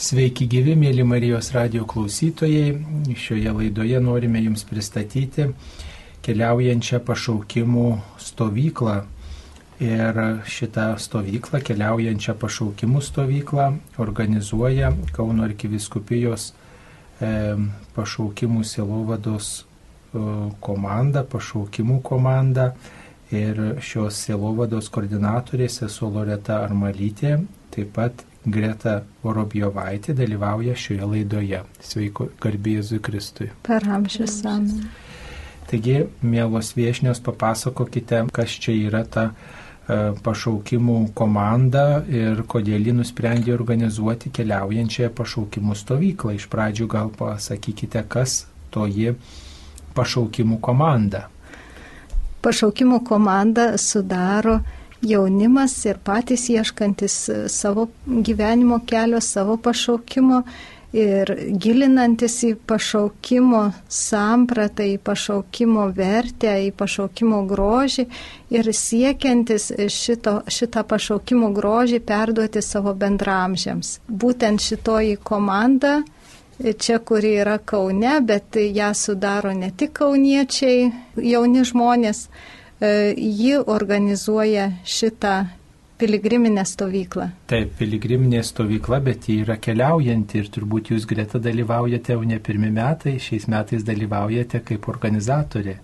Sveiki gyvi, mėly Marijos radio klausytojai. Šioje laidoje norime Jums pristatyti keliaujančią pašaukimų stovyklą. Ir šitą stovyklą, keliaujančią pašaukimų stovyklą, organizuoja Kauno arkiviskupijos e, pašaukimų silovados e, komanda, pašaukimų komanda. Ir šios silovados koordinatorės esu Loreta Armalytė, taip pat Greta Vorobjovaitė dalyvauja šioje laidoje. Sveiko, garbė Jėzui Kristui. Per amžius amen. Taigi, mielos viešnios, papasakokite, kas čia yra ta e, pašaukimų komanda ir kodėl ji nusprendė organizuoti keliaujančią pašaukimų stovyklą. Iš pradžių gal pasakykite, kas toji pašaukimų komanda. Pašaukimų komanda sudaro jaunimas ir patys ieškantis savo gyvenimo kelio, savo pašaukimo ir gilinantis į pašaukimo sampratą, į pašaukimo vertę, į pašaukimo grožį ir siekiantis šito, šitą pašaukimo grožį perduoti savo bendramžiams. Būtent šitoji komanda čia, kuri yra Kaune, bet ją sudaro ne tik kauniečiai, jauni žmonės, E, ji organizuoja šitą piligriminę stovyklą. Taip, piligriminė stovykla, bet ji yra keliaujanti ir turbūt jūs greta dalyvaujate jau ne pirmi metai, šiais metais dalyvaujate kaip organizatorė.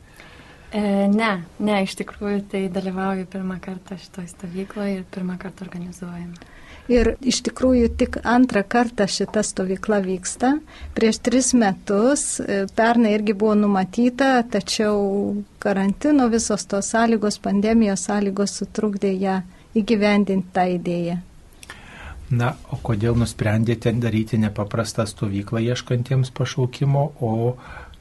E, ne, ne, iš tikrųjų tai dalyvauju pirmą kartą šitoje stovykloje ir pirmą kartą organizuojame. Ir iš tikrųjų tik antrą kartą šita stovykla vyksta. Prieš tris metus, e, pernai irgi buvo numatyta, tačiau karantino visos tos sąlygos, pandemijos sąlygos sutrukdė ją įgyvendinti tą idėją. Na, o kodėl nusprendėte daryti nepaprastą stovyklą ieškantiems pašaukimo, o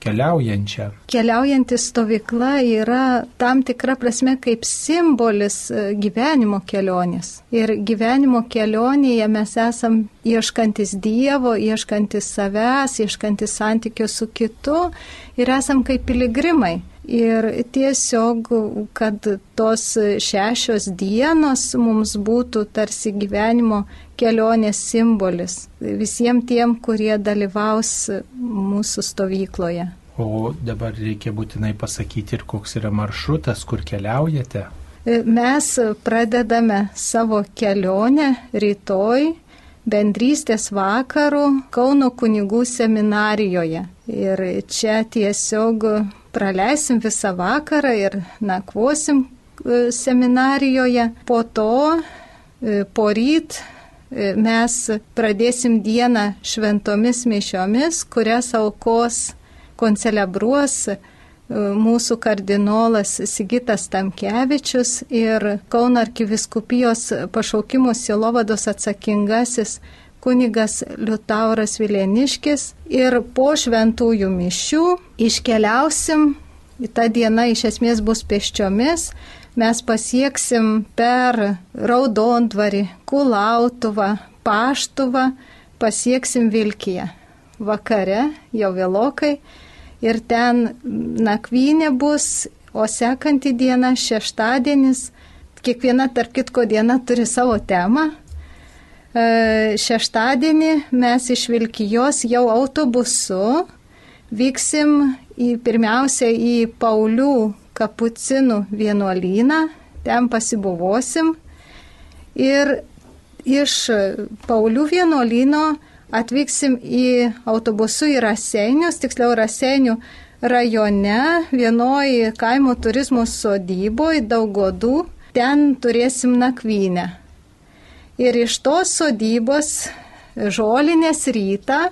keliaujančią. Keliaujanti stovykla yra tam tikra prasme kaip simbolis e, gyvenimo kelionės. Ir gyvenimo kelionėje mes esam ieškantis Dievo, ieškantis savęs, ieškantis santykio su kitu ir esam kaip piligrimai. Ir tiesiog, kad tos šešios dienos mums būtų tarsi gyvenimo kelionės simbolis visiems tiem, kurie dalyvaus mūsų stovykloje. O dabar reikia būtinai pasakyti ir koks yra maršrutas, kur keliaujate. Mes pradedame savo kelionę rytoj bendrystės vakarų Kauno kunigų seminarijoje. Ir čia tiesiog praleisim visą vakarą ir nakvosim e, seminarijoje. Po to, e, po ryt, e, mes pradėsim dieną šventomis mišiomis, kurias aukos koncelebruos mūsų kardinolas Sigitas Tamkevičius ir Kauno arkiviskupijos pašaukimų silovados atsakingasis kunigas Liutauras Vileniškis ir po šventųjų mišių iškeliausim, ta diena iš esmės bus pėsčiomis, mes pasieksim per Raudondvarį, Kulautuvą, Paštuvą, pasieksim Vilkiją. Vakare, jau vėlokai, ir ten nakvynė bus, o sekanti diena, šeštadienis, kiekviena tarp kitko diena turi savo temą, šeštadienį mes iš Vilkijos jau autobusu vyksim į, pirmiausia į Paulių kapucinų vienuolyną, ten pasibuvosim ir iš Paulių vienuolyno atvyksim į autobusu į Raseinius, tiksliau Raseinių rajone, vienoje kaimo turizmo sodyboje, Daugodų, ten turėsim nakvynę. Ir iš tos sodybos žolinės rytą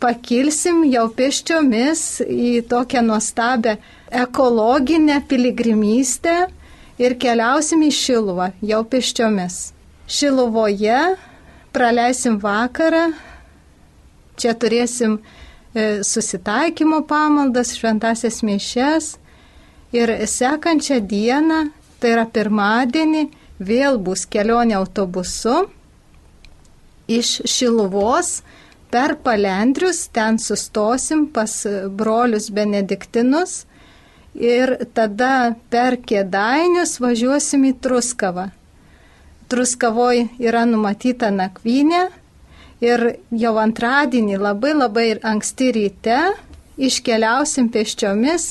pakilsim jau pėsčiomis į tokią nuostabę ekologinę piligrimystę ir keliausim į Šiluvą jau pėsčiomis. Šiluvoje praleisim vakarą, čia turėsim e, susitaikymo pamaldas, šventasias mišes ir sekančią dieną, tai yra pirmadienį, vėl bus kelionė autobusu iš Šiluvos per Palendrius, ten sustosim pas brolius benediktinus ir tada per Kėdainius važiuosim į Truskavą. Truskavoje yra numatyta nakvynė Ir jau antradienį labai labai anksti ryte iškeliausim pėsčiomis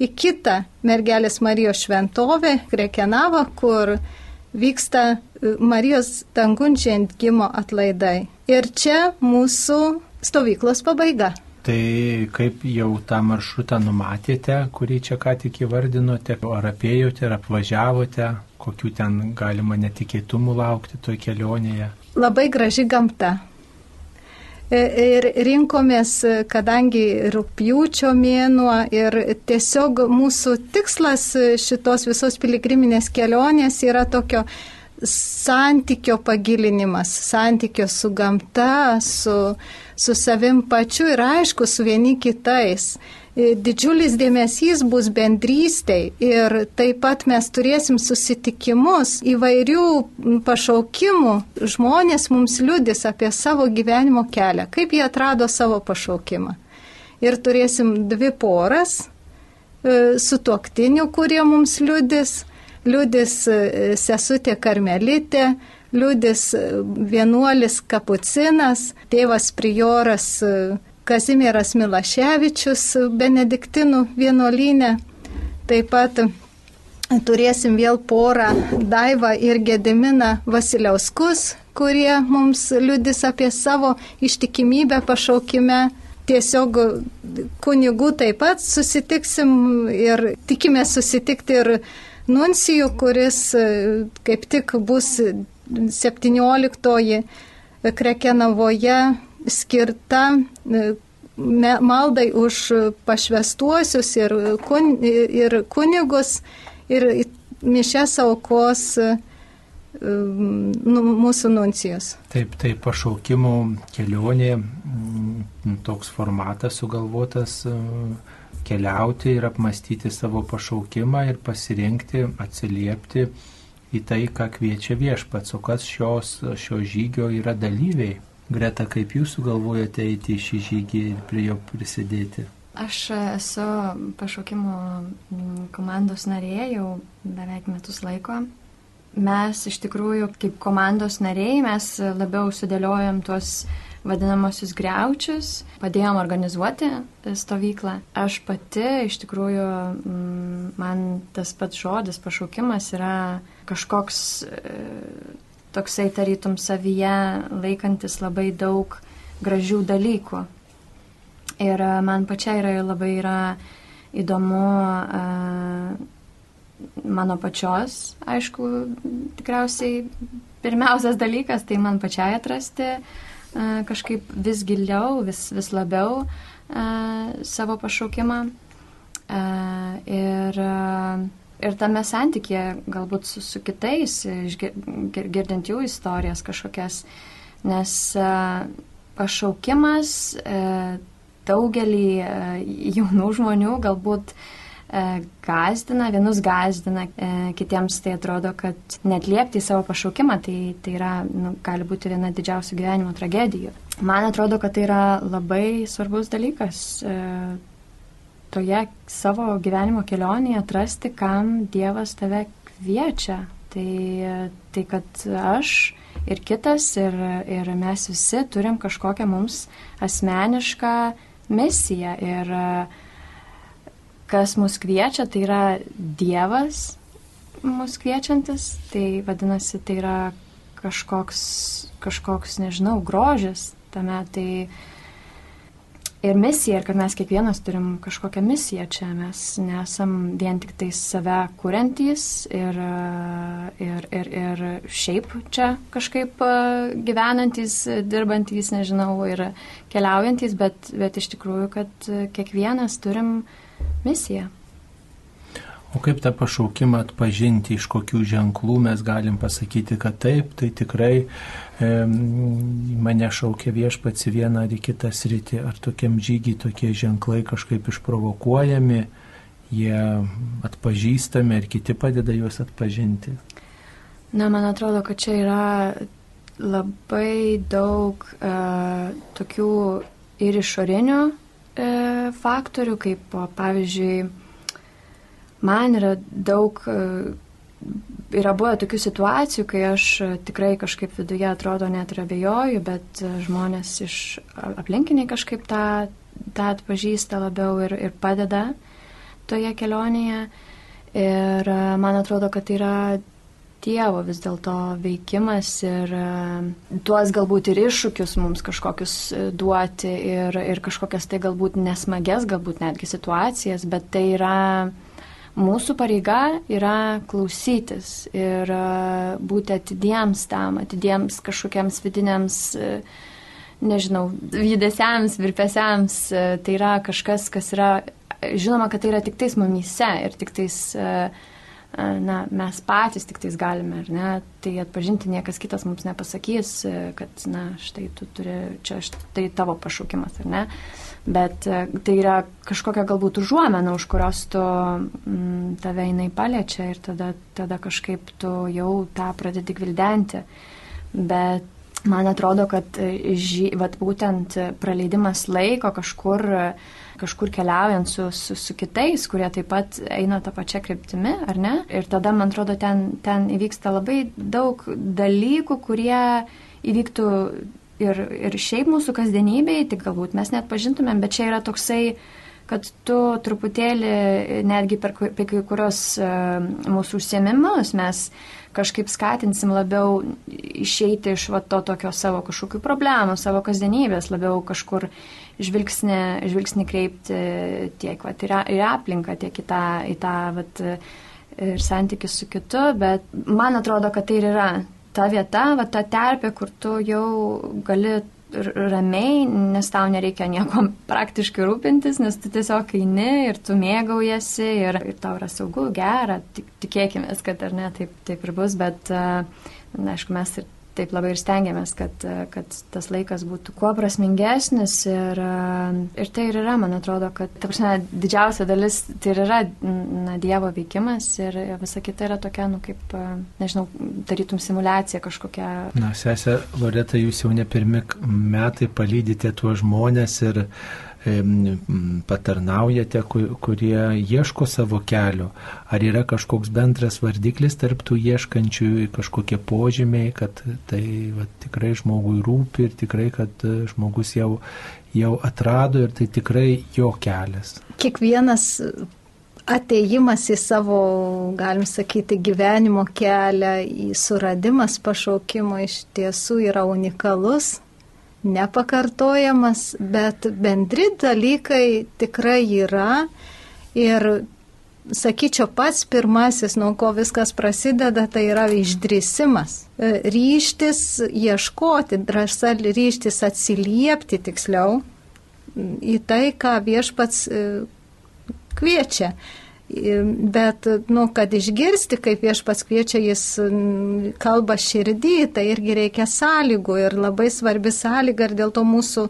į kitą mergelės Marijos šventovę, Krekenavą, kur vyksta e, Marijos dangunčiantgimo atlaidai. Ir čia mūsų stovyklos pabaiga. Tai kaip jau tą maršrutą numatėte, kurį čia ką tik įvardinote, ar apėjote, ar apvažiavote, kokių ten galima netikėtumų laukti toj kelionėje? Labai graži gamta. Ir rinkomės, kadangi rūpjūčio mėnuo ir tiesiog mūsų tikslas šitos visos piligriminės kelionės yra tokio santykio pagilinimas, santykio su gamta, su, su savim pačiu ir aišku, su vieni kitais. E, didžiulis dėmesys bus bendrystei ir taip pat mes turėsim susitikimus įvairių pašaukimų. Žmonės mums liudys apie savo gyvenimo kelią, kaip jie atrado savo pašaukimą. Ir turėsim dvi poras e, su tuoktiniu, kurie mums liudys. Liudys e, sesutė Karmelitė, liudys vienuolis Kapucinas, tėvas Prioras Kazimieras Milaševičius Benediktinų vienuolynė. Taip pat turėsim vėl porą Daivą ir Gediminą Vasiliauskus, kurie mums liudys apie savo ištikimybę pašaukime. Tiesiog kunigų taip pat susitiksim ir tikime susitikti ir nuncijų, kuris kaip tik bus 17 Krekenavoje skirta e, maldai už pašvestuosius ir, kun, ir kunigus ir mišes aukos e, nu, mūsų nuncijos. Taip, tai pašaukimų kelionė, toks formatas sugalvotas e, keliauti ir apmastyti savo pašaukimą ir pasirinkti, atsiliepti į tai, ką kviečia viešpats, o kas šios, šio žygio yra dalyviai. Greta, kaip jūs sugalvojate eiti į šį žygį ir prie jo prisidėti? Aš esu pašaukimo mm, komandos narė jau beveik metus laiko. Mes iš tikrųjų kaip komandos nariai mes labiau sudėliojom tuos vadinamosius greučius, padėjom organizuoti stovyklą. Aš pati iš tikrųjų, mm, man tas pats žodis pašaukimas yra kažkoks toksai tarytum savyje laikantis labai daug gražių dalykų. Ir e, man pačiai yra labai yra įdomu uh, mano pačios, aišku, tikriausiai pirmiausias dalykas, tai man pačiai atrasti uh, kažkaip vis giliau, vis, vis labiau savo pašaukimą. Ir ir tame santykėje galbūt su, su kitais, girdint jų istorijas kažkokias, nes e, pašaukimas e, daugelį e, jaunų žmonių galbūt gazdina, vienus gazdina, kitiems tai atrodo, kad netliepti į savo pašaukimą, tai, tai yra, nu, gali būti viena didžiausių gyvenimo tragedijų. Man atrodo, kad tai yra labai svarbus dalykas toje savo gyvenimo kelionėje atrasti, kam Dievas tave kviečia. Tai, tai kad aš ir kitas, ir, ir mes visi turim kažkokią mums asmenišką misiją. Ir kas mus kviečia, tai yra Dievas mus kviečiantis, tai vadinasi, tai yra kažkoks, kažkoks nežinau, grožis tame. Tai, ir misija, ir kad mes kiekvienas turim kažkokią misiją čia, mes nesam vien tik tai save kuriantys ir, ir, ir, ir šiaip čia kažkaip gyvenantys, dirbantys, nežinau, ir keliaujantys, bet, bet iš tikrųjų, kad kiekvienas turim misiją. O kaip tą pašaukimą atpažinti, iš kokių ženklų mes galim pasakyti, kad taip, tai tikrai e, mane šaukia viešpats į vieną ar į kitą sritį, ar tokiam žygiai tokie ženklai kažkaip išprovokuojami, jie atpažįstami ir kiti padeda juos atpažinti. Na, man atrodo, kad čia yra labai daug e, tokių ir išorinių e, faktorių, kaip pavyzdžiui, man yra daug e, yra buvę tokių situacijų, kai aš tikrai kažkaip viduje atrodo net ir abejoju, bet žmonės iš aplinkiniai kažkaip tą, tą atpažįsta labiau ir, ir padeda toje kelionėje. Ir man atrodo, kad tai yra Dievo vis dėlto veikimas ir tuos galbūt ir iššūkius mums kažkokius e, duoti ir, ir kažkokias tai galbūt nesmages, galbūt netgi situacijas, bet tai yra mūsų pareiga yra klausytis ir e, būti atidiems tam, atidiems kažkokiems vidiniams, e, nežinau, judesiams, virpesiams. E, tai yra kažkas, kas yra, žinoma, kad tai yra tik tais mumyse ir tik tais, na, mes patys tik tais galime, ar ne, tai atpažinti niekas kitas mums nepasakys, kad, na, štai tu turi, čia štai tavo pašaukimas, ar ne. Uh, bet e, tai yra kažkokia galbūt užuomena, už kurios tu m, mm, tave jinai paliečia ir tada, tada kažkaip tu jau tą pradedi gvildenti. Bet man atrodo, kad e, ži, vat, būtent praleidimas laiko kažkur, kažkur keliaujant su, su, su kitais, kurie taip pat eina tą pačią kryptimį, ar ne? Ir tada, man atrodo, ten, ten įvyksta labai daug dalykų, kurie įvyktų ir, ir šiaip mūsų kasdienybėje, tik galbūt mes net pažintumėm, bet čia yra toksai, kad tu truputėlį netgi per, per kai kurios uh, mūsų užsiemimus mes kažkaip skatinsim labiau išeiti iš va, to tokio savo kažkokių problemų, savo kasdienybės, labiau kažkur žvilgsnį, žvilgsnį kreipti tiek va, ir, ir aplinką, tiek į tą, į tą va, ir santykius su kitu, bet man atrodo, kad tai ir yra ta vieta, va, ta terpė, kur tu jau gali ramiai, nes tau nereikia nieko praktiškai rūpintis, nes tu tiesiog eini ir tu mėgaujasi ir, ir tau yra saugu, gera, tik, tikėkime, kad ar ne, taip, taip ir bus, bet, na, aišku, mes ir taip labai ir stengiamės, kad, kad tas laikas būtų kuo prasmingesnis ir, ir tai ir yra, man atrodo, kad, ta prasme, didžiausia dalis tai ir yra na, Dievo veikimas ir visa kita yra tokia, nu, kaip, nežinau, tarytum simulacija kažkokia. Na, sesė Loreta, jūs jau ne pirmi metai palydite tuos žmonės ir patarnaujate, kurie ieško savo kelio. Ar yra kažkoks bendras vardiklis tarp tų ieškančių, kažkokie požymiai, kad tai va, tikrai žmogui rūpi ir tikrai, kad e, žmogus jau, jau atrado ir tai tikrai jo kelias. Kiekvienas ateimas į savo, galim sakyti, gyvenimo kelią, į suradimas pašaukimo iš tiesų yra unikalus nepakartojamas, bet bendri dalykai tikrai yra. Ir sakyčiau, pats pirmasis, nuo ko viskas prasideda, tai yra išdrįsimas. E, ryštis ieškoti, drąsa ryštis atsiliepti tiksliau į tai, ką viešpats e, kviečia. Bet, nu, kad išgirsti, kaip viešpats kviečia, jis kalba širdį, tai irgi reikia sąlygų ir labai svarbi sąlyga ir dėl to mūsų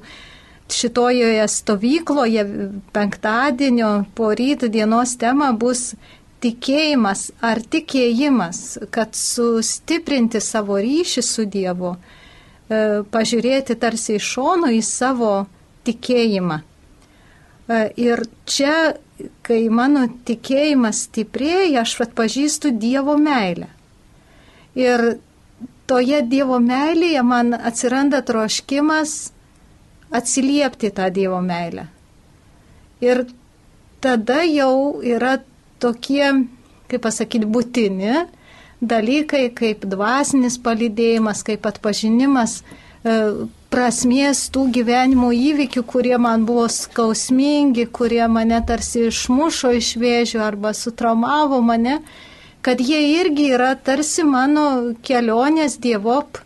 šitojoje stovykloje penktadienio po ryto dienos tema bus tikėjimas ar tikėjimas, kad sustiprinti savo ryšį su Dievu, e, pažiūrėti tarsi iš šono į savo tikėjimą. E, ir čia kai mano tikėjimas stiprėja, aš atpažįstu Dievo meilę. Ir toje Dievo meilėje man atsiranda troškimas atsiliepti tą Dievo meilę. Ir tada jau yra tokie, kaip pasakyti, būtini dalykai kaip dvasinis palydėjimas, kaip atpažinimas, e, prasmės tų gyvenimo įvykių, kurie man buvo skausmingi, kurie mane tarsi išmušo iš vėžių arba sutraumavo mane, kad jie irgi yra tarsi mano kelionės dievop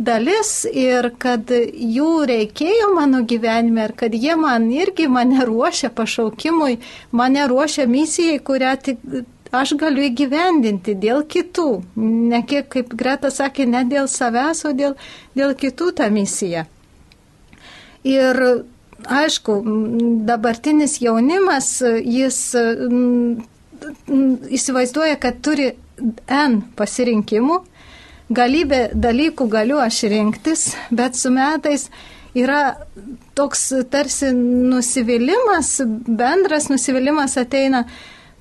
dalis ir kad jų reikėjo mano gyvenime ir kad jie man irgi mane ruošia pašaukimui, mane ruošia misijai, kurią tik aš galiu įgyvendinti dėl kitų. Ne kiek, kaip Greta sakė, ne dėl savęs, o dėl, dėl kitų tą misiją. Ir aišku, dabartinis jaunimas, jis įsivaizduoja, kad turi N pasirinkimų, galybę dalykų galiu aš rinktis, bet su metais yra toks tarsi nusivylimas, bendras nusivylimas ateina,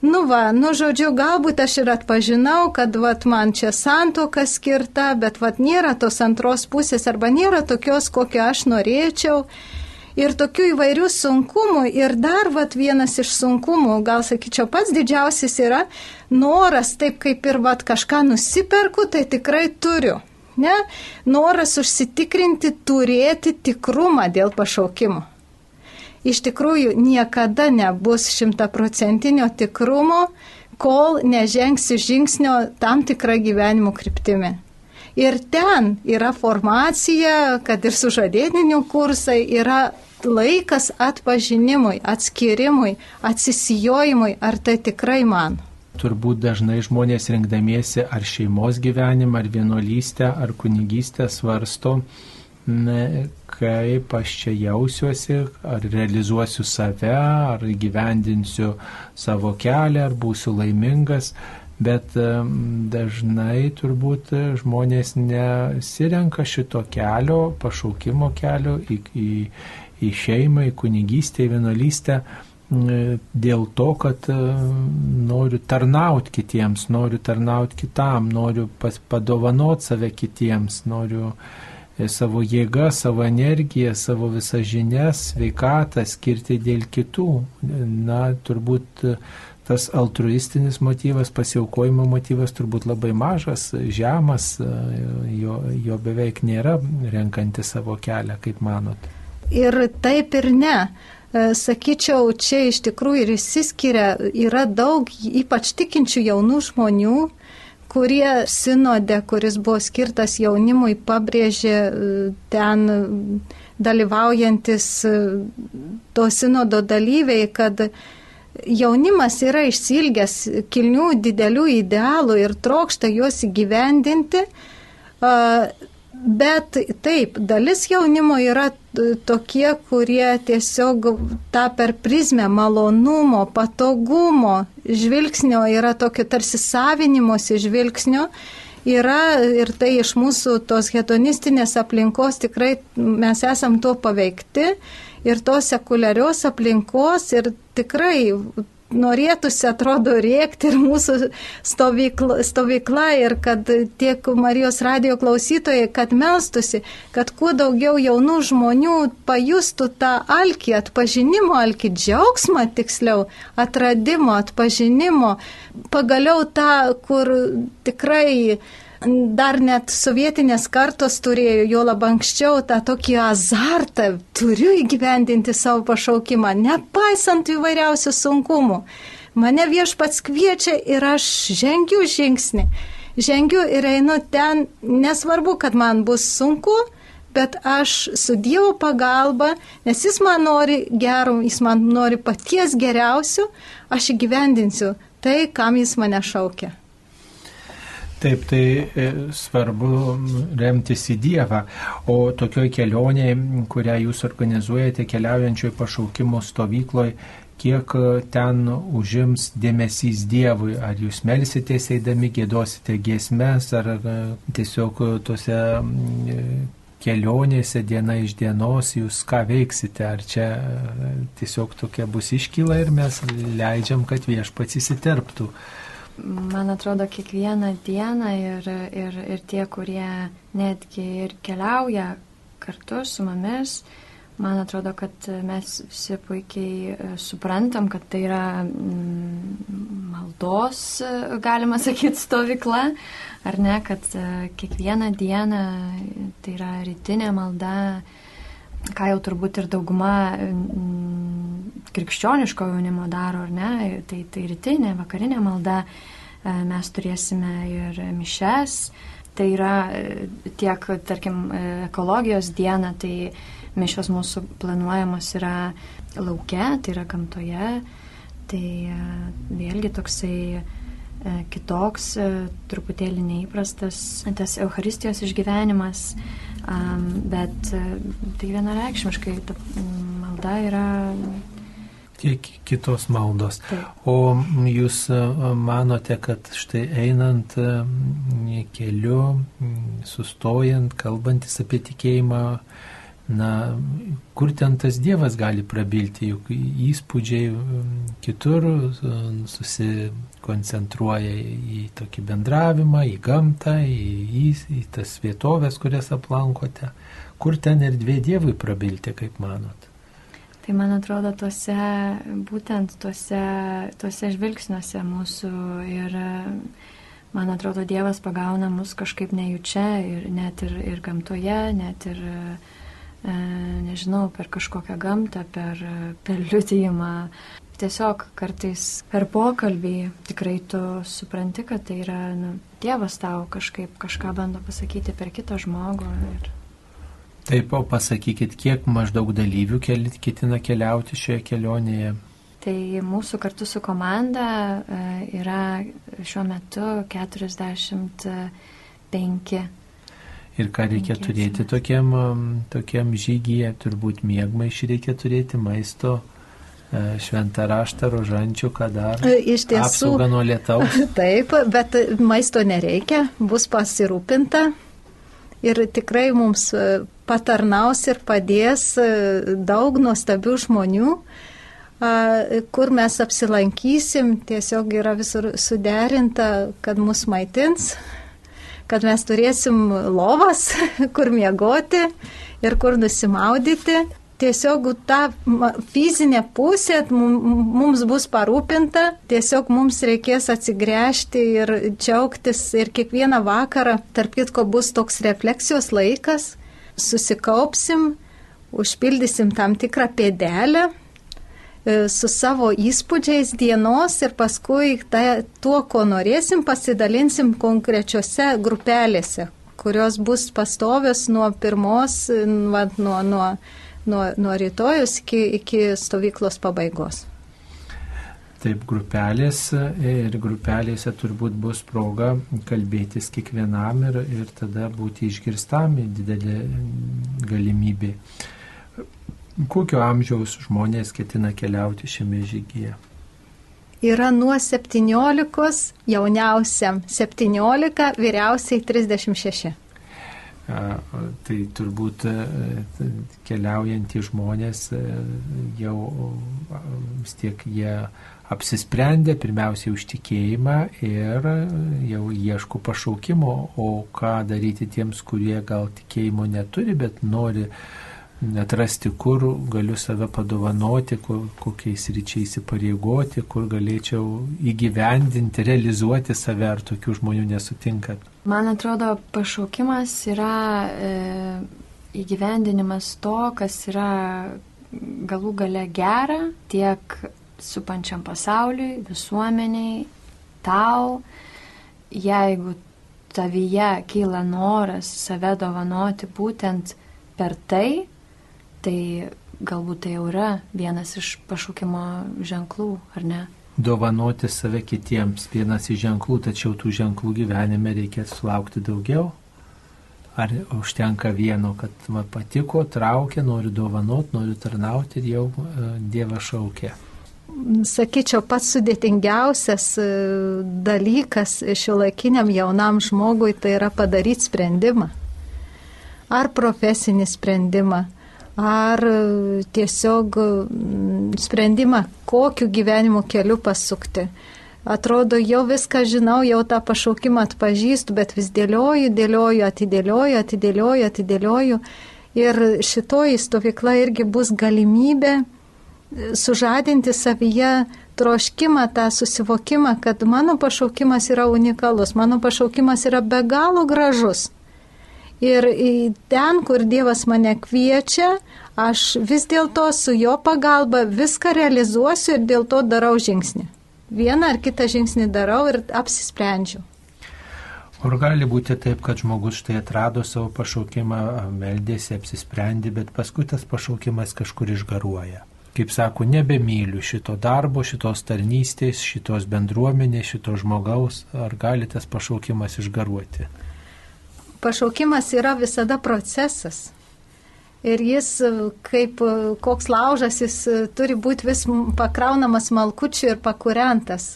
Nu va, nu žodžiu, galbūt aš ir atpažinau, kad vat, man čia santoka skirta, bet vat, nėra tos antros pusės arba nėra tokios, kokią aš norėčiau. Ir tokių įvairių sunkumų. Ir dar vat, vienas iš sunkumų, gal sakyčiau, pats didžiausias yra noras, taip kaip ir vat, kažką nusiperku, tai tikrai turiu. Ne? Noras užsitikrinti, turėti tikrumą dėl pašaukimo iš tikrųjų niekada nebus šimtaprocentinio tikrumo, kol nežengsiu žingsnio tam tikrą gyvenimo kryptimį. Ir ten yra formacija, kad ir sužadėdinių kursai yra laikas atpažinimui, atskirimui, atsisijojimui, ar tai tikrai man. Turbūt dažnai žmonės rinkdamiesi ar šeimos gyvenimą, ar vienuolystę, ar kunigystę svarsto, kaip aš čia jausiuosi, ar realizuosiu save, ar gyvendinsiu savo kelią, ar būsiu laimingas. Bet dažnai turbūt žmonės nesirenka šito kelio, pašaukimo kelio į, į, į šeimą, į kunigystę, į vienuolystę dėl to, kad noriu tarnauti kitiems, noriu tarnauti kitam, noriu padovanoti save kitiems, noriu uh, savo jėgą, savo energiją, savo visas žinias, sveikatą skirti dėl kitų. Na, turbūt tas altruistinis motyvas, pasiaukojimo motyvas turbūt labai mažas, žemas, jo, jo beveik nėra renkantį savo kelią, kaip manot. Ir taip ir ne. E, sakyčiau, čia iš tikrųjų ir įsiskiria, yra daug ypač tikinčių jaunų žmonių, kurie sinode, kuris buvo skirtas jaunimui, pabrėžė e, ten dalyvaujantis e, to sinodo dalyviai, kad jaunimas yra išsilgęs kilnių didelių idealų ir trokšta juos įgyvendinti. Bet taip, dalis jaunimo yra tokie, kurie tiesiog tą per prizmę malonumo, patogumo žvilgsnio yra tokio tarsi savinimosi žvilgsnio. Yra ir tai iš mūsų tos hedonistinės aplinkos tikrai mes esam tuo paveikti ir tos sekuliarios aplinkos ir tikrai norėtųsi, atrodo, rėkti ir mūsų stovykla, stovykla ir kad tiek Marijos radio klausytojai, kad melstusi, kad kuo daugiau jaunų žmonių pajustų tą alkį, atpažinimo alkį, džiaugsmą tiksliau, atradimo, atpažinimo, pagaliau tą, kur tikrai dar net sovietinės kartos turėjo, jo lab anksčiau, tą tokį azartą, turiu įgyvendinti savo pašaukimą, nepaisant įvairiausių sunkumų. Mane viešpats kviečia ir aš žengiu žingsnį. Žengiu ir einu ten, nesvarbu, kad man bus sunku, bet aš su Dievo pagalba, nes Jis man nori gero, Jis man nori paties geriausio, aš įgyvendinsiu tai, kam Jis mane šaukia. Taip, tai e, svarbu remtis į Dievą. O tokioj kelionėje, kurią jūs organizuojate keliaujančioje pašaukimo stovykloje, kiek ten užims dėmesys Dievui? Ar jūs melsitės eidami, gėdosite giesmes, ar e, tiesiog tose e, kelionėse diena iš dienos jūs ką veiksite? Ar čia tiesiog tokia bus iškyla ir mes leidžiam, kad viešpats įsiterptų? Man atrodo, kiekvieną dieną ir, ir, ir tie, kurie netgi ir keliauja kartu su mumis, man atrodo, kad mes visi puikiai e, suprantam, kad tai yra mm, maldos, e, galima sakyti, stovykla, ar ne, kad e, kiekvieną dieną tai yra rytinė malda, ką jau turbūt ir dauguma krikščioniško jaunimo daro, ar ne, tai, tai rytinė, vakarinė malda, e, mes turėsime ir mišes, tai yra e, tiek, tarkim, e, ekologijos diena, tai mišos mūsų planuojamos yra laukia, tai yra gamtoje, tai vėlgi toksai kitoks, truputėlį neįprastas tas Euharistijos išgyvenimas, bet tai vienareikšmiškai ta malda yra tiek kitos maldos. Taip. O jūs manote, kad štai einant keliu, sustojant, kalbantis apie tikėjimą, na, kur ten tas Dievas gali prabilti, juk įspūdžiai kitur susikoncentruoja į tokį bendravimą, į gamtą, į, į, į tas vietovės, kurias aplankote. Kur ten erdvė Dievui prabilti, kaip manot? Tai man atrodo, tuose, būtent tuose, tuose žvilgsniuose mūsų ir man atrodo, Dievas pagauna mus kažkaip nejučia ir net ir, ir gamtoje, net ir E, nežinau, per kažkokią gamtą, per, per liudijimą. Tiesiog kartais per pokalbį tikrai tu supranti, kad tai yra nu, Dievas tau kažkaip kažką bando pasakyti per kitą žmogų. Ir... Taip, o pasakykit, kiek maždaug dalyvių ketina keliauti šioje kelionėje? Tai mūsų kartu su komanda e, yra šiuo metu 45 Ir ką reikia Linkėsime. turėti tokiam, tokiam žygyje, turbūt mėgmaišį reikia turėti, maisto, e, šventą raštą, rožančių, ką dar. E, iš tiesų. Apsauga nuo lietaus. Taip, bet maisto nereikia, bus pasirūpinta. Ir tikrai mums patarnaus ir padės daug nuostabių žmonių, kur mes apsilankysim, tiesiog yra visur suderinta, kad mus maitins, kad mes turėsim lovas, kur miegoti ir kur nusimaudyti. Tiesiog ta fizinė pusė mums bus parūpinta, tiesiog mums reikės atsigręžti ir džiaugtis ir kiekvieną vakarą, tarp kitko, bus toks refleksijos laikas, susikaupsim, užpildysim tam tikrą pėdelę E, su savo įspūdžiais dienos ir paskui ta, tuo, ko norėsim, pasidalinsim konkrečiose grupelėse, kurios bus pastovios nuo pirmos, va, nuo, nuo, nuo, nuo rytojus iki, iki stovyklos pabaigos. Taip, grupelės ir grupelėse turbūt bus proga kalbėtis kiekvienam ir, ir tada būti išgirstam didelė galimybė. Kokio amžiaus žmonės ketina keliauti šiame žygyje? Yra nuo 17, jauniausiam 17, vyriausiai 36. A, tai turbūt e, keliaujantys žmonės e, jau vis tiek jie apsisprendė pirmiausiai už tikėjimą ir jau ieško pašaukimo, o ką daryti tiems, kurie gal tikėjimo neturi, bet nori atrasti, kur galiu save padovanoti, kur, kokiais ryčiais įpareigoti, kur galėčiau įgyvendinti, realizuoti save, ar tokių žmonių nesutinkat? Man atrodo, pašaukimas yra e, įgyvendinimas to, kas yra galų gale gera tiek supančiam pasauliui, visuomeniai, tau, jeigu tavyje kyla noras save dovanoti būtent per tai, Tai galbūt tai jau yra vienas iš pašaukimo ženklų, ar ne? Dovanoti save kitiems vienas iš ženklų, tačiau tų ženklų gyvenime reikia sulaukti daugiau. Ar užtenka vieno, kad man patiko, traukia, noriu dovanoti, noriu tarnauti ir jau uh, Dievas šaukia? Sakyčiau, pats sudėtingiausias e, dalykas šio laikiniam jaunam žmogui tai yra padaryti sprendimą. Ar profesinį sprendimą, ar tiesiog mm, sprendimą, kokiu gyvenimo keliu pasukti. Atrodo, jau viską žinau, jau tą pašaukimą atpažįstu, bet vis dėlioju, dėlioju, atidėlioju, atidėlioju, atidėlioju. Ir šitoji stovykla irgi bus galimybė e, sužadinti savyje troškimą, tą susivokimą, kad mano pašaukimas yra unikalus, mano pašaukimas yra be galo gražus. Ir ten, kur Dievas mane kviečia, aš vis dėlto su jo pagalba viską realizuosiu ir dėl to darau žingsnį. Vieną ar kitą žingsnį darau ir apsisprendžiu. Ar gali būti taip, kad žmogus štai atrado savo pašaukimą, meldėsi, apsisprendė, bet paskui tas pašaukimas kažkur išgaruoja? Kaip sako, nebemyliu šito darbo, šitos tarnystės, šitos bendruomenės, šito žmogaus, ar gali tas pašaukimas išgaruoti? pašaukimas yra visada procesas. Ir jis, kaip koks laužas, jis turi būti vis pakraunamas malkučiu ir pakurentas.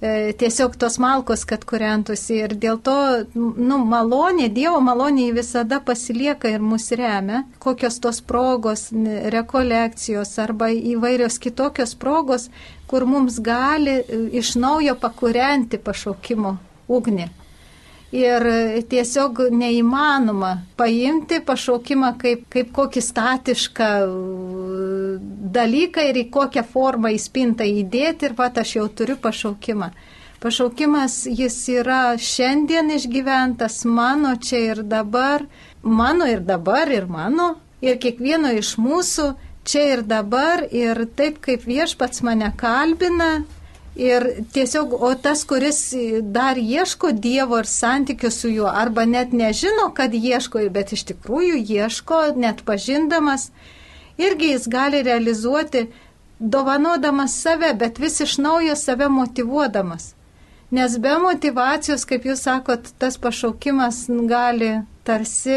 E, tiesiog tos malkos, kad kuriantusi. Ir dėl to, nu, malonė, Dievo malonė visada pasilieka ir mus remia. Kokios tos progos, rekolekcijos arba įvairios kitokios progos, kur mums gali e, iš naujo pakurianti pašaukimo ugnį ir tiesiog neįmanoma paimti pašaukimą kaip, kaip kokį statišką uh, dalyką ir į kokią formą įspintą įdėti ir pat aš jau turiu pašaukimą. Pašaukimas jis yra šiandien išgyventas mano čia ir dabar, mano ir dabar ir mano ir kiekvieno iš mūsų čia ir dabar ir taip kaip viešpats mane kalbina, Ir tiesiog, o tas, kuris dar ieško Dievo ir santykių su juo, arba net nežino, kad ieško, bet iš tikrųjų ieško, net pažindamas, irgi jis gali realizuoti, dovanodamas save, bet vis iš naujo save motivuodamas. Nes be motivacijos, kaip jūs sakot, tas pašaukimas gali tarsi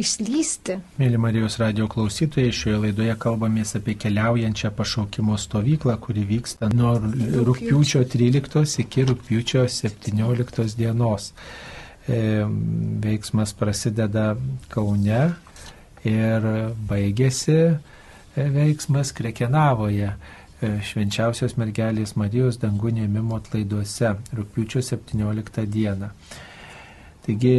išlysti. Mėly Marijos radio klausytojai, šioje laidoje kalbamės apie keliaujančią pašaukimo stovyklą, kuri vyksta nuo rūpiučio 13 iki rūpiučio 17 dienos. E, veiksmas prasideda Kaune ir baigėsi e, veiksmas Krekenavoje. E, švenčiausios mergelės Marijos dangų neimimo atlaiduose rūpiučio 17 dieną. Taigi,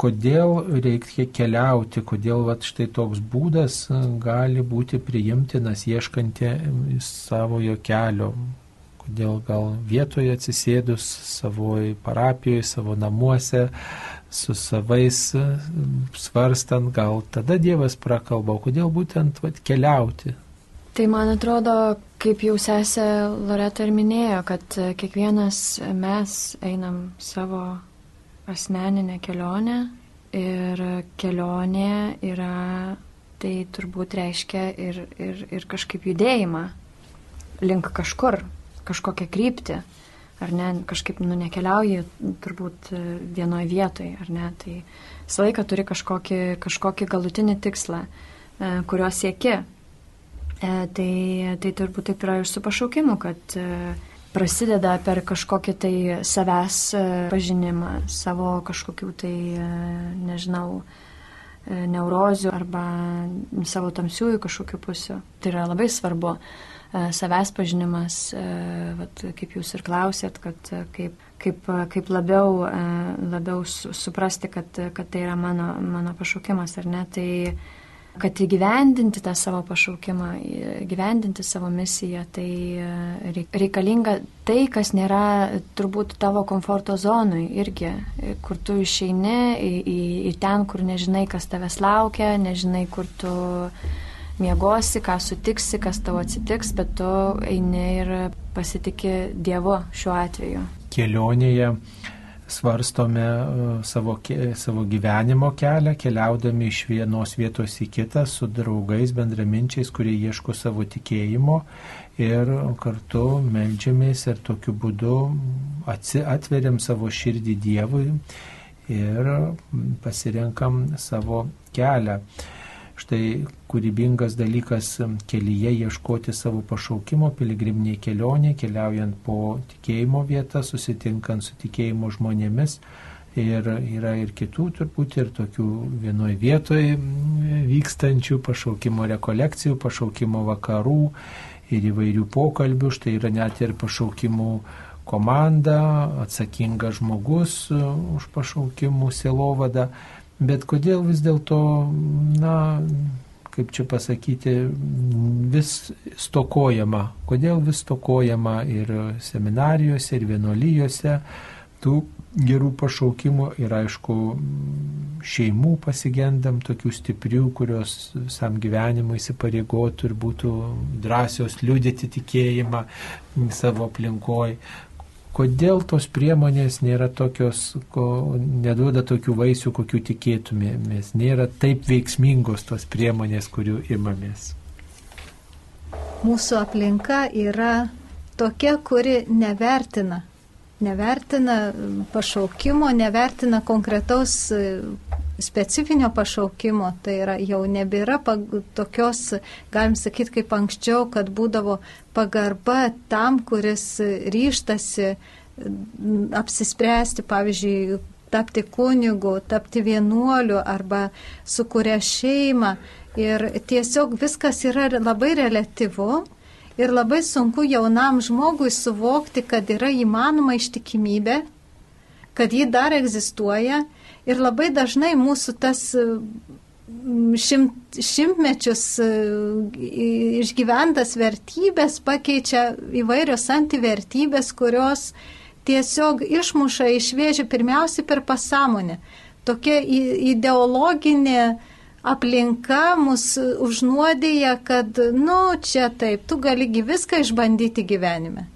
kodėl reikia keliauti, kodėl vat, štai toks būdas e, gali būti priimtinas ieškanti savojo kelio, kodėl gal vietoje atsisėdus savoje parapijoje, savo namuose, su savais svarstant, gal tada Dievas prakalba, kodėl būtent vat, keliauti, Tai man atrodo, kaip jau sesė Loreta ir minėjo, kad kiekvienas mes einam savo asmeninę kelionę ir kelionė yra, tai turbūt reiškia ir, ir, ir kažkaip judėjimą link kažkur, kažkokią kryptį, ar ne, kažkaip nu nekeliauji turbūt vienoje vietoje, ar ne, tai visą laiką turi kažkokį, kažkokį galutinį tikslą, e, kurio sieki. E, tai, tai turbūt taip yra ir su pašaukimu, kad e, prasideda per kažkokį tai savęs e, pažinimą, savo kažkokių tai, nežinau, neurozių arba savo tamsiųjų kažkokių pusių. Tai yra labai svarbu. Savęs pažinimas, vat, kaip jūs ir klausėt, kad kaip, kaip, kaip labiau, labiau suprasti, kad, kad tai yra mano, mano pašaukimas ar ne. Tai, kad įgyvendinti tą savo pašaukimą, įgyvendinti savo misiją, tai e, reikalinga tai, kas nėra turbūt tavo komforto zonui irgi, kur tu išeini į, į, į ten, kur nežinai, kas tavęs laukia, nežinai, kur tu miegosi, ką sutiksi, kas tavo atsitiks, bet tu eini ir pasitikė Dievu šiuo atveju. Kelionėje svarstome e, savo, savo gyvenimo kelią, keliaudami iš vienos vietos į kitą su draugais, bendraminčiais, kurie ieško savo tikėjimo ir kartu melžiamės ir tokiu būdu atveriam savo širdį Dievui ir pasirenkam savo kelią. Štai kūrybingas dalykas kelyje ieškoti savo pašaukimo, piligriminiai kelionė, keliaujant po tikėjimo vietą, susitinkant su tikėjimo žmonėmis. Ir yra ir kitų turbūt ir tokių vienoje vietoje vykstančių pašaukimo rekolekcijų, pašaukimo vakarų ir įvairių pokalbių. Štai yra net ir pašaukimų komanda, atsakingas žmogus už pašaukimų silovadą. Bet kodėl vis dėlto, na, kaip čia pasakyti, vis stokojama, kodėl vis stokojama ir seminarijose, ir vienuolyjose tų gerų pašaukimų ir aišku šeimų pasigendam tokių stiprių, kurios visam gyvenimui įsipareigotų ir būtų drąsios liūdėti tikėjimą savo aplinkoje. Kodėl tos priemonės nėra tokios, ko neduoda tokių vaisių, kokių tikėtumėmės, nėra taip veiksmingos tos priemonės, kurių imamės? Mūsų aplinka yra tokia, kuri nevertina, nevertina pašaukimo, nevertina konkretaus specifinio pašaukimo, tai yra jau nebėra tokios, galim sakyti, kaip anksčiau, kad būdavo pagarba tam, kuris ryštasi apsispręsti, pavyzdžiui, tapti kunigu, tapti vienuoliu arba sukuria šeimą. Ir tiesiog viskas yra labai relativu ir labai sunku jaunam žmogui suvokti, kad yra įmanoma ištikimybė, kad ji dar egzistuoja ir labai dažnai mūsų tas šimt, šimtmečius išgyventas vertybės pakeičia įvairios antivertybės, kurios tiesiog išmuša iš vėžių pirmiausiai per pasąmonę. Tokia ideologinė aplinka mus užnuodėja, kad, nu, čia taip, tu galigi viską išbandyti gyvenime.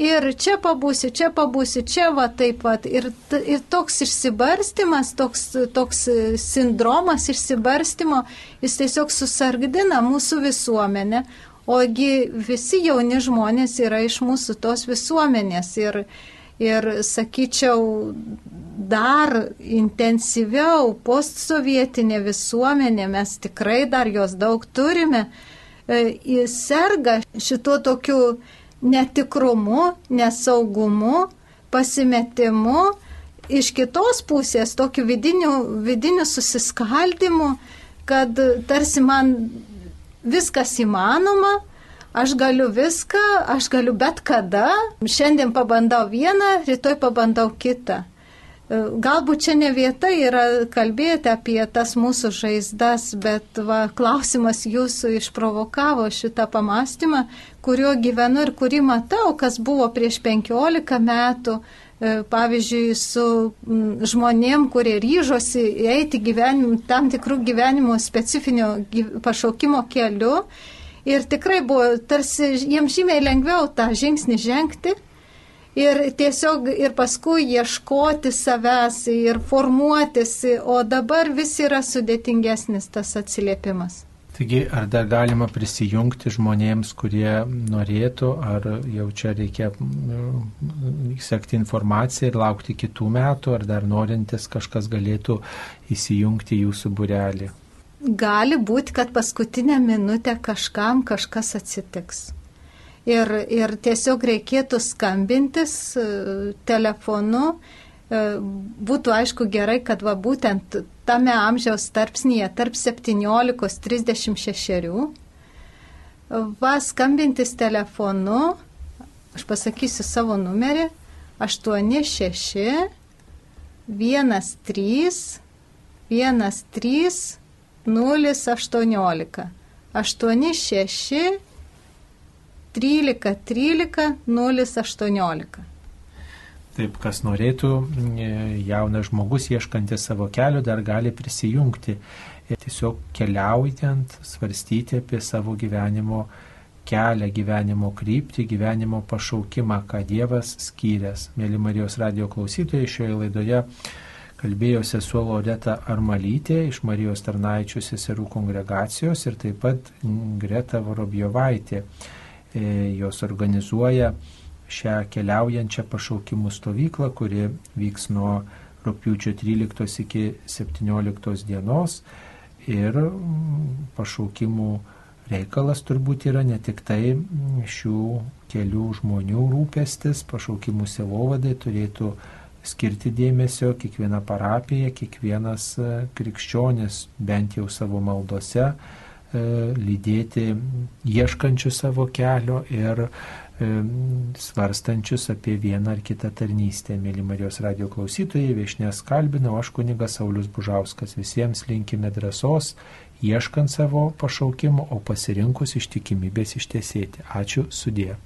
Ir čia pabūsi, čia pabūsi, čia va taip pat. Ir, ir toks išsibarstimas, toks, toks sindromas išsibarstimo, jis tiesiog susargdina mūsų visuomenę, Ogi visi jauni žmonės yra iš mūsų tos visuomenės ir, ir sakyčiau, dar intensyviau postsovietinė visuomenė, mes tikrai dar jos daug turime, e, serga šituo tokiu netikrumu, nesaugumu, pasimetimu, iš kitos pusės tokiu vidiniu, vidiniu susiskaldimu, kad tarsi man viskas įmanoma, aš galiu viską, aš galiu bet kada, šiandien pabandau vieną, rytoj pabandau kitą. E, galbūt čia ne vieta yra kalbėti apie tas mūsų žaizdas, bet va, klausimas jūsų išprovokavo šitą pamastymą, kuriuo gyvenu ir kurį matau, kas buvo prieš 15 metų, e, pavyzdžiui, su žmonėm, kurie ryžosi eiti gyvenim, tam tikrų gyvenimo specifinio pašaukimo keliu. Ir tikrai buvo tarsi jiems žymiai lengviau tą žingsnį žengti. Ir tiesiog ir paskui ieškoti savęs ir formuotis, o dabar vis yra sudėtingesnis tas atsiliepimas. Taigi, ar dar galima prisijungti žmonėms, kurie norėtų, ar jau čia reikia mm, sekti informaciją ir laukti kitų metų, ar dar norintis kažkas galėtų įsijungti jūsų burelį? Gali būti, kad paskutinę minutę kažkam kažkas atsitiks. Ir, ir tiesiog reikėtų skambintis e, telefonu. E, būtų aišku gerai, kad va būtent tame amžiaus tarpsnyje, tarp 17-36, va skambintis telefonu, aš pasakysiu savo numerį, 86 13 13 018 86 13 13 018 Taip, kas norėtų, e, jaunas žmogus ieškantis savo kelio dar gali prisijungti ir tiesiog keliaujant svarstyti apie savo gyvenimo kelią, gyvenimo kryptį, gyvenimo pašaukimą, ką Dievas skyręs. Mėly Marijos radio klausytojai, šioje laidoje kalbėjo sesuo Loreta Armalytė iš Marijos tarnaičių seserų kongregacijos ir taip pat Greta Vorobjovaitė. E, jos organizuoja šią keliaujančią pašaukimų stovyklą, kuri vyks nuo rūpiučio 13 iki 17 dienos. Ir mm, pašaukimų reikalas turbūt yra ne tik tai šių kelių žmonių rūpestis, pašaukimų selovadai turėtų skirti dėmesio kiekviena parapija, kiekvienas e, krikščionis bent jau savo maldose lydėti ieškančių savo kelio ir svarstančius apie vieną ar kitą tarnystę. Mėly Marijos radio klausytojai, viešnės kalbinau aš kunigas Saulis Bužauskas. Visiems linkime drąsos, ieškant savo pašaukimo, o pasirinkus ištikimybės ištesėti. Ačiū sudė.